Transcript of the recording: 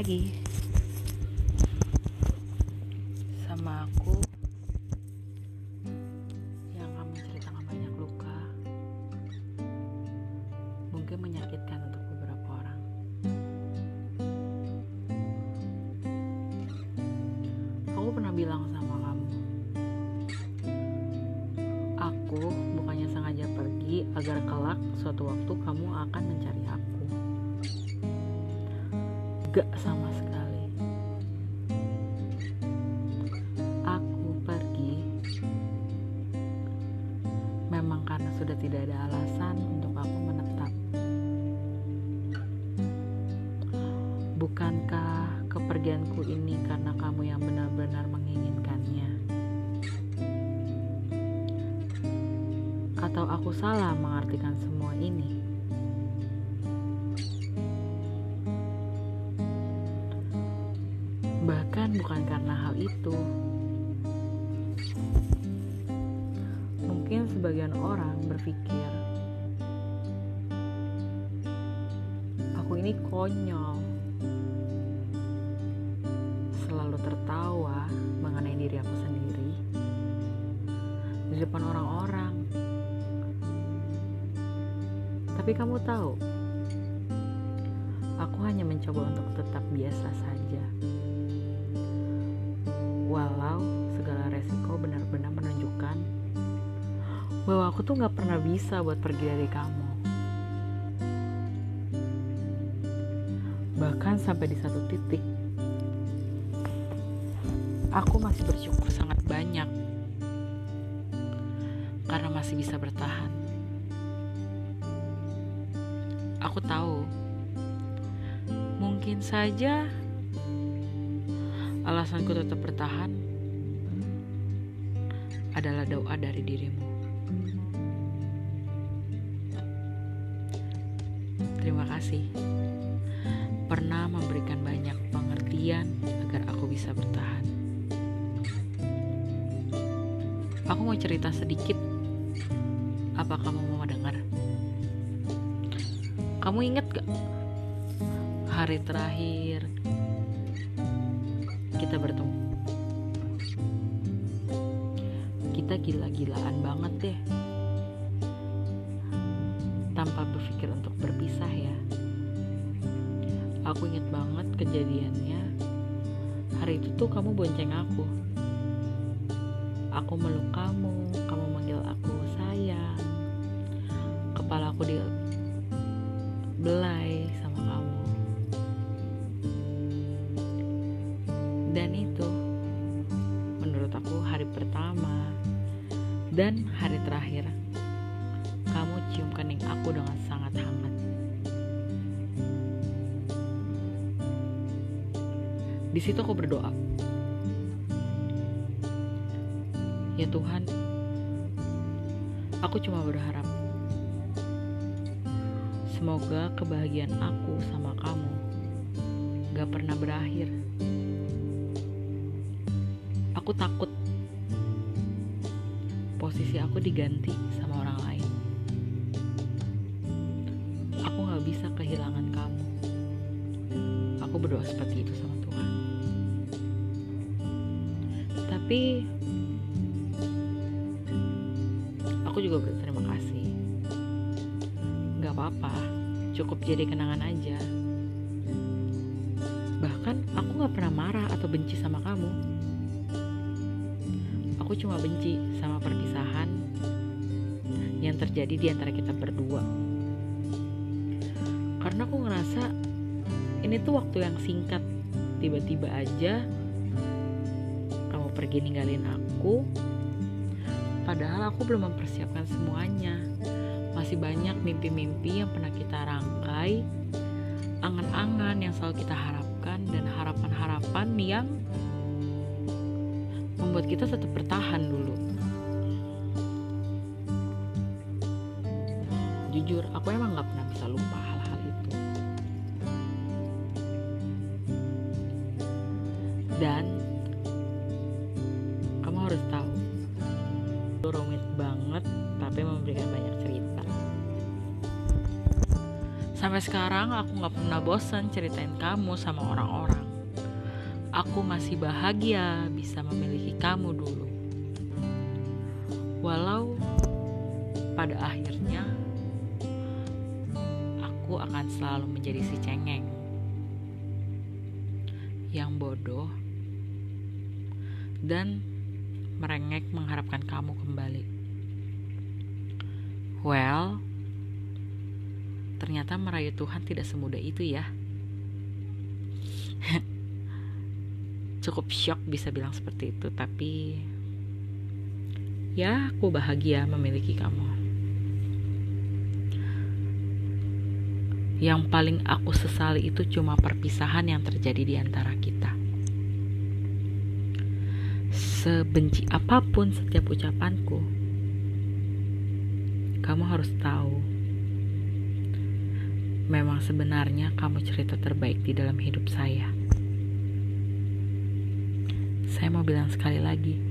lagi sama aku yang akan menceritakan banyak luka, mungkin menyakitkan untuk beberapa orang. Aku pernah bilang sama kamu, aku bukannya sengaja pergi agar kelak suatu waktu kamu akan mencari aku. Gak sama sekali. Aku pergi memang karena sudah tidak ada alasan untuk aku menetap. Bukankah kepergianku ini karena kamu yang benar-benar menginginkannya? Atau aku salah mengartikan semua ini? Bahkan bukan karena hal itu. Mungkin sebagian orang berpikir, aku ini konyol. Selalu tertawa mengenai diri aku sendiri di depan orang-orang. Tapi kamu tahu, aku hanya mencoba untuk tetap biasa saja. Walau segala resiko benar-benar menunjukkan bahwa aku tuh gak pernah bisa buat pergi dari kamu. Bahkan sampai di satu titik, aku masih bersyukur sangat banyak karena masih bisa bertahan. Aku tahu, mungkin saja alasanku tetap bertahan adalah doa dari dirimu. Terima kasih pernah memberikan banyak pengertian agar aku bisa bertahan. Aku mau cerita sedikit. Apa kamu mau dengar? Kamu ingat gak hari terakhir kita bertemu? Kita gila-gilaan banget deh. Tanpa berpikir untuk berpisah ya. Aku inget banget kejadiannya. Hari itu tuh kamu bonceng aku. Aku meluk kamu, kamu menurut aku hari pertama dan hari terakhir kamu cium kening aku dengan sangat hangat. Di situ aku berdoa. Ya Tuhan, aku cuma berharap semoga kebahagiaan aku sama kamu gak pernah berakhir. Aku takut posisi aku diganti sama orang lain. Aku gak bisa kehilangan kamu. Aku berdoa seperti itu sama Tuhan. Tapi aku juga berterima kasih. Gak apa-apa, cukup jadi kenangan aja. Bahkan aku gak pernah marah atau benci sama kamu. Aku cuma benci sama perpisahan yang terjadi di antara kita berdua. Karena aku ngerasa ini tuh waktu yang singkat. Tiba-tiba aja kamu pergi ninggalin aku. Padahal aku belum mempersiapkan semuanya. Masih banyak mimpi-mimpi yang pernah kita rangkai, angan-angan yang selalu kita harapkan dan harapan-harapan yang membuat kita tetap bertahan dulu. Jujur, aku emang gak pernah bisa lupa hal-hal itu. Dan kamu harus tahu, itu rumit banget tapi memberikan banyak cerita. Sampai sekarang aku gak pernah bosan ceritain kamu sama orang-orang. Aku masih bahagia bisa memiliki kamu dulu. Walau pada akhirnya aku akan selalu menjadi si cengeng yang bodoh dan merengek mengharapkan kamu kembali. Well, ternyata merayu Tuhan tidak semudah itu ya. Cukup shock bisa bilang seperti itu, tapi ya aku bahagia memiliki kamu. Yang paling aku sesali itu cuma perpisahan yang terjadi di antara kita. Sebenci apa pun setiap ucapanku, kamu harus tahu Memang sebenarnya kamu cerita terbaik di dalam hidup saya. Saya mau bilang sekali lagi.